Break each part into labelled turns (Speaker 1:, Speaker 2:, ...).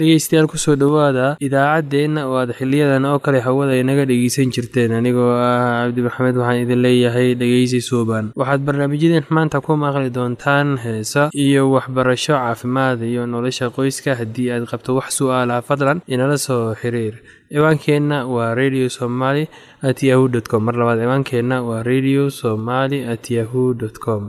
Speaker 1: dhegeystayaal ku soo dhowaada idaacaddeenna oo aad xiliyadan oo kale hawada inaga dhegeysan jirteen. Anigoo ah cabdimaxamed waxaan idin leeyahay dhegeysi suuban waxaad barnaamijyadeen maanta ku maqli doontaan heesa iyo waxbarasho caafimaad iyo nolosha qoyska haddii aad qabto wax su'aalaha fadlan inala soo xiriir. Ciwaankeenna waa radio somaly at yahu t com. Mar labaad ciwaankeenna waa radio somaly at yahu t com.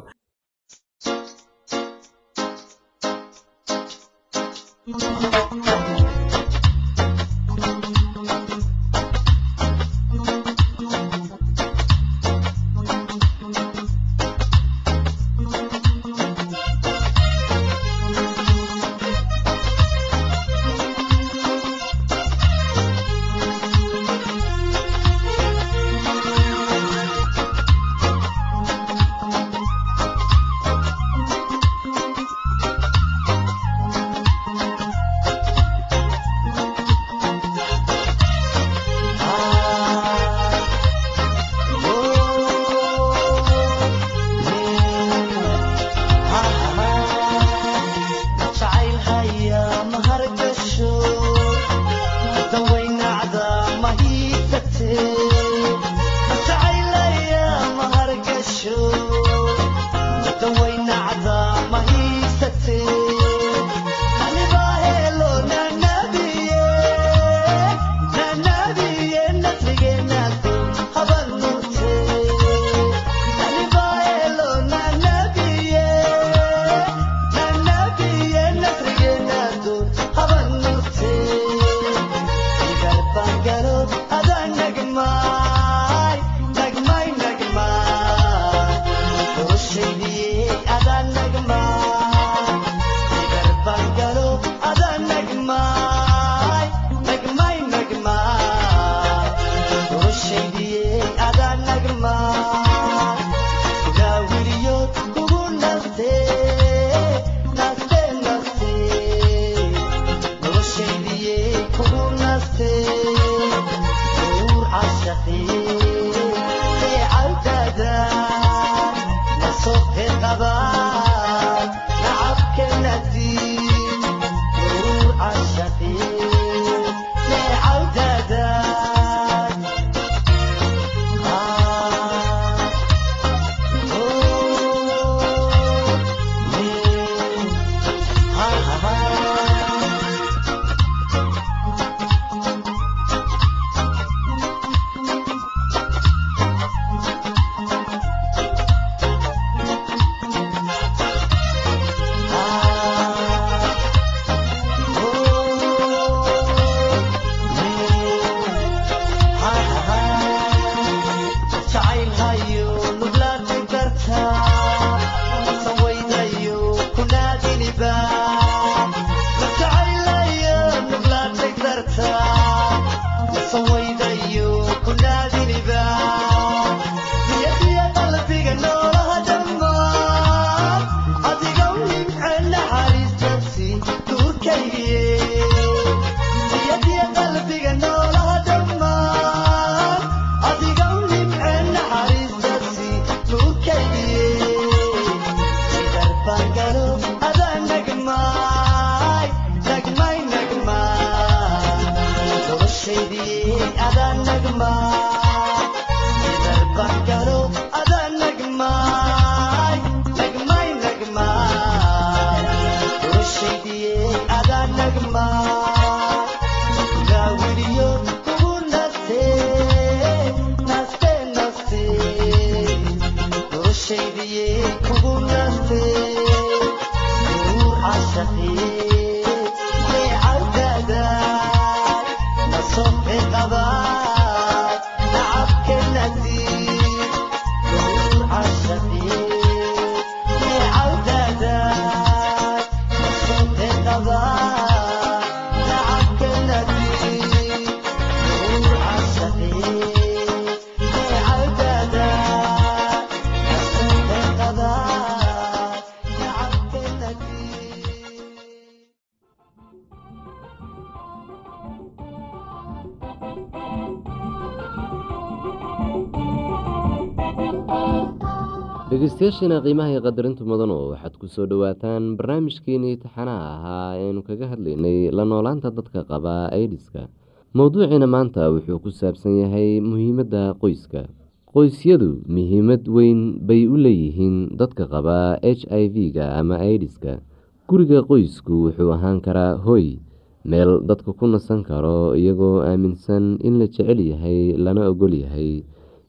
Speaker 2: Dhegeystayaashiina qiimaha qadarintu mudano waxaad ku soo dhowaataan barnaamijkeenii taxanaha ahaa eanu kaga hadlaynay la noolaanta dadka qaba aidiska mowduuciina maanta wuxuu ku saabsan yahay muhiimadda qoyska. Qoysyadu muhiimad weyn bay u leeyihiin dadka qaba h i v-ga ama aidiska guriga qoysku wuxuu ahaan karaa hoy meel dadka ku nasan karo iyagoo aaminsan in la jecel yahay lana ogol yahay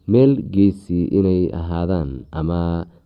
Speaker 2: meel geesi inay ahaadaan ama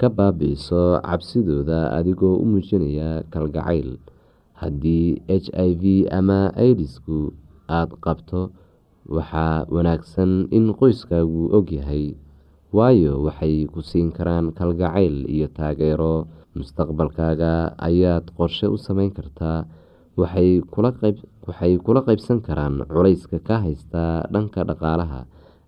Speaker 2: ka baabi'iso cabsidooda adigoo u muujinaya kalgacayl. Haddii h i v ama idisku aada qabto waxaa wanaagsan in qoyskaagu ogyahay waayo waxay ku siin karaan kalgacayl iyo taageero. Mustaqbalkaaga ayaad qorshe u sameyn kartaa waxay kula qaybsan karaan culayska ka haysta dhanka dhaqaalaha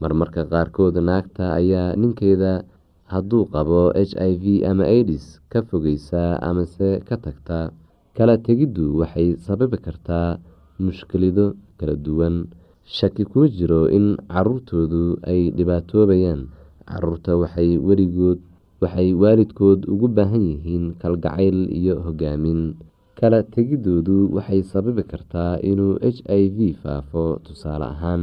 Speaker 2: marmarka qaarkood naagta ayaa ninkeeda hadduu qabo h i v ama idis ka fogeysaa amase ka tagta kala tegiddu waxay sababi kartaa mushkilado kala duwan. Shaki kuma jiro in caruurtoodu ay dhibaatoobayaan. Caruurta waxay weligood waxay waalidkood ugu baahan yihiin kalgacayl iyo hogaamin. Kala tegidoodu waxay sababi kartaa inuu h i v faafo tusaale ahaan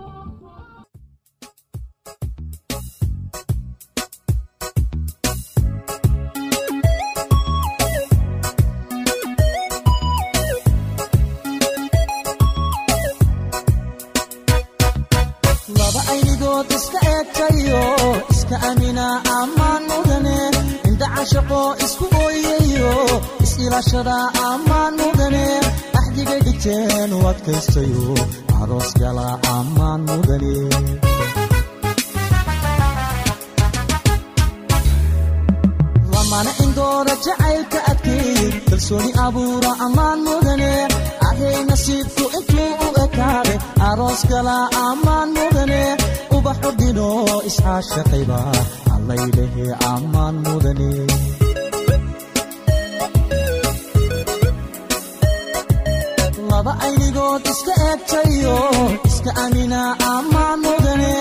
Speaker 3: is-ilaashada ammaan mudane axdiga dhigteen u adkaystayo aroos gala ammaan mudane lamana indoora jacaylka adkeey kalsooni abuura ammaan mudane ahey nasiibku intuu u ekaade aroos kala ammaan mudane ubaxu dhino iscaashaqayba allaylehe ammaan mudane laba aynigood iska eegtayo iska amina ammaan mudane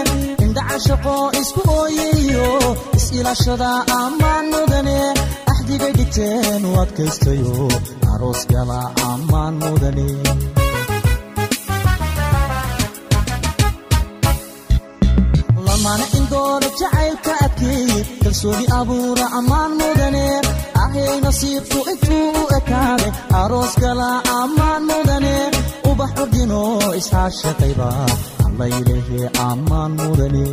Speaker 3: indhacashaqo isku ooyayo is-ilashada ammaan mudane axdigay dhigteen u adkaystayo aroos gala ammaan mudane lamana indooda jacaylka adkeey kalsooni abuura ammaan mudane ahey nasiibku intuu u ekaade aroos gala ammaan mudane ubax ordino iscaashaqayba allaylehe ammaan mudane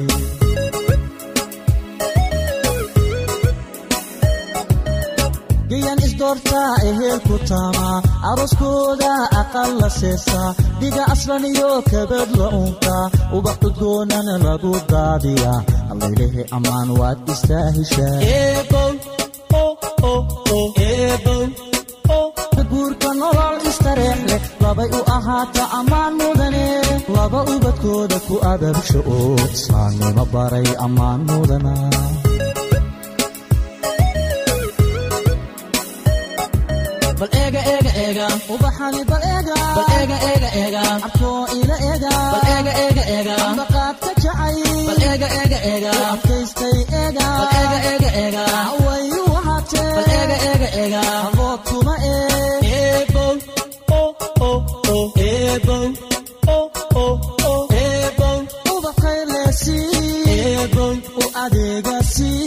Speaker 3: gayan isdoortaa ehelku taama arooskooda aqal la seesaa dhiga aslan iyo kabad la unka ubax udgoonana lagu daadiya allaylehe ammaan waad istaahishaa guurka nolol istareex leh labay u ahaata ammaan mudane. Laba ubadkooda ku adabsho oo islaamnimo baray ammaan mudana bal eega eega eega ubaxani bal eega bal eega eega eega abkoo ila eega bal eega eega eega ambaqaadka jacay bal eega eega eega adkaystay eega bal eega eega eega wayu wahatee bal eega eega eega abood kuma ee eebow o o o. Eebow o o o. Eebow ubaqaylesi eebow u adeegasi. eebow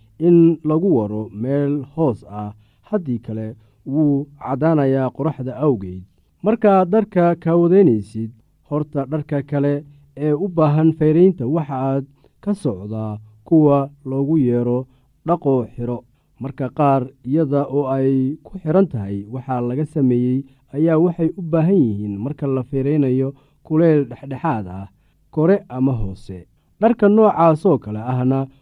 Speaker 4: in lagu waro meel hoos ah haddii kale wuu caddaanayaa qoraxda awgeed. Markaad dharka kaawadaynaysid horta dharka kale ee u baahan fayraynta waxaaad ka socdaa kuwa loogu yeero dhaqoo xiro. Marka qaar iyada oo ay ku xiran tahay waxaa laga sameeyey ayaa waxay u baahan yihiin marka la fayraynayo kuleyl dhexdhexaad ah kore ama hoose. Dharka noocaasoo kale ahna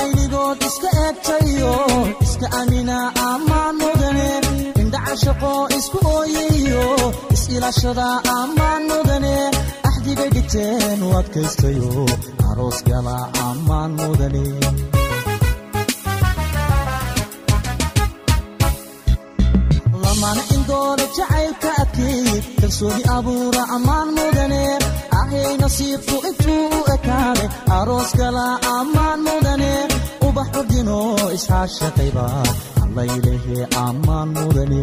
Speaker 3: aynigood iska eegtayo iska amina ammaan mudane indhaca shaqo isku ooyayo is-ilashada ammaan mudane axdigay dhigteen u adkaystayo aroos gala ammaan mudane lamana indoora jacaylka adkeey kalsooni abuura ammaan mudane ahay nasiibku intuu u ekaade aroos gala ammaan mudane ubax udino iscaashaqayba allaylehe ammaan mudane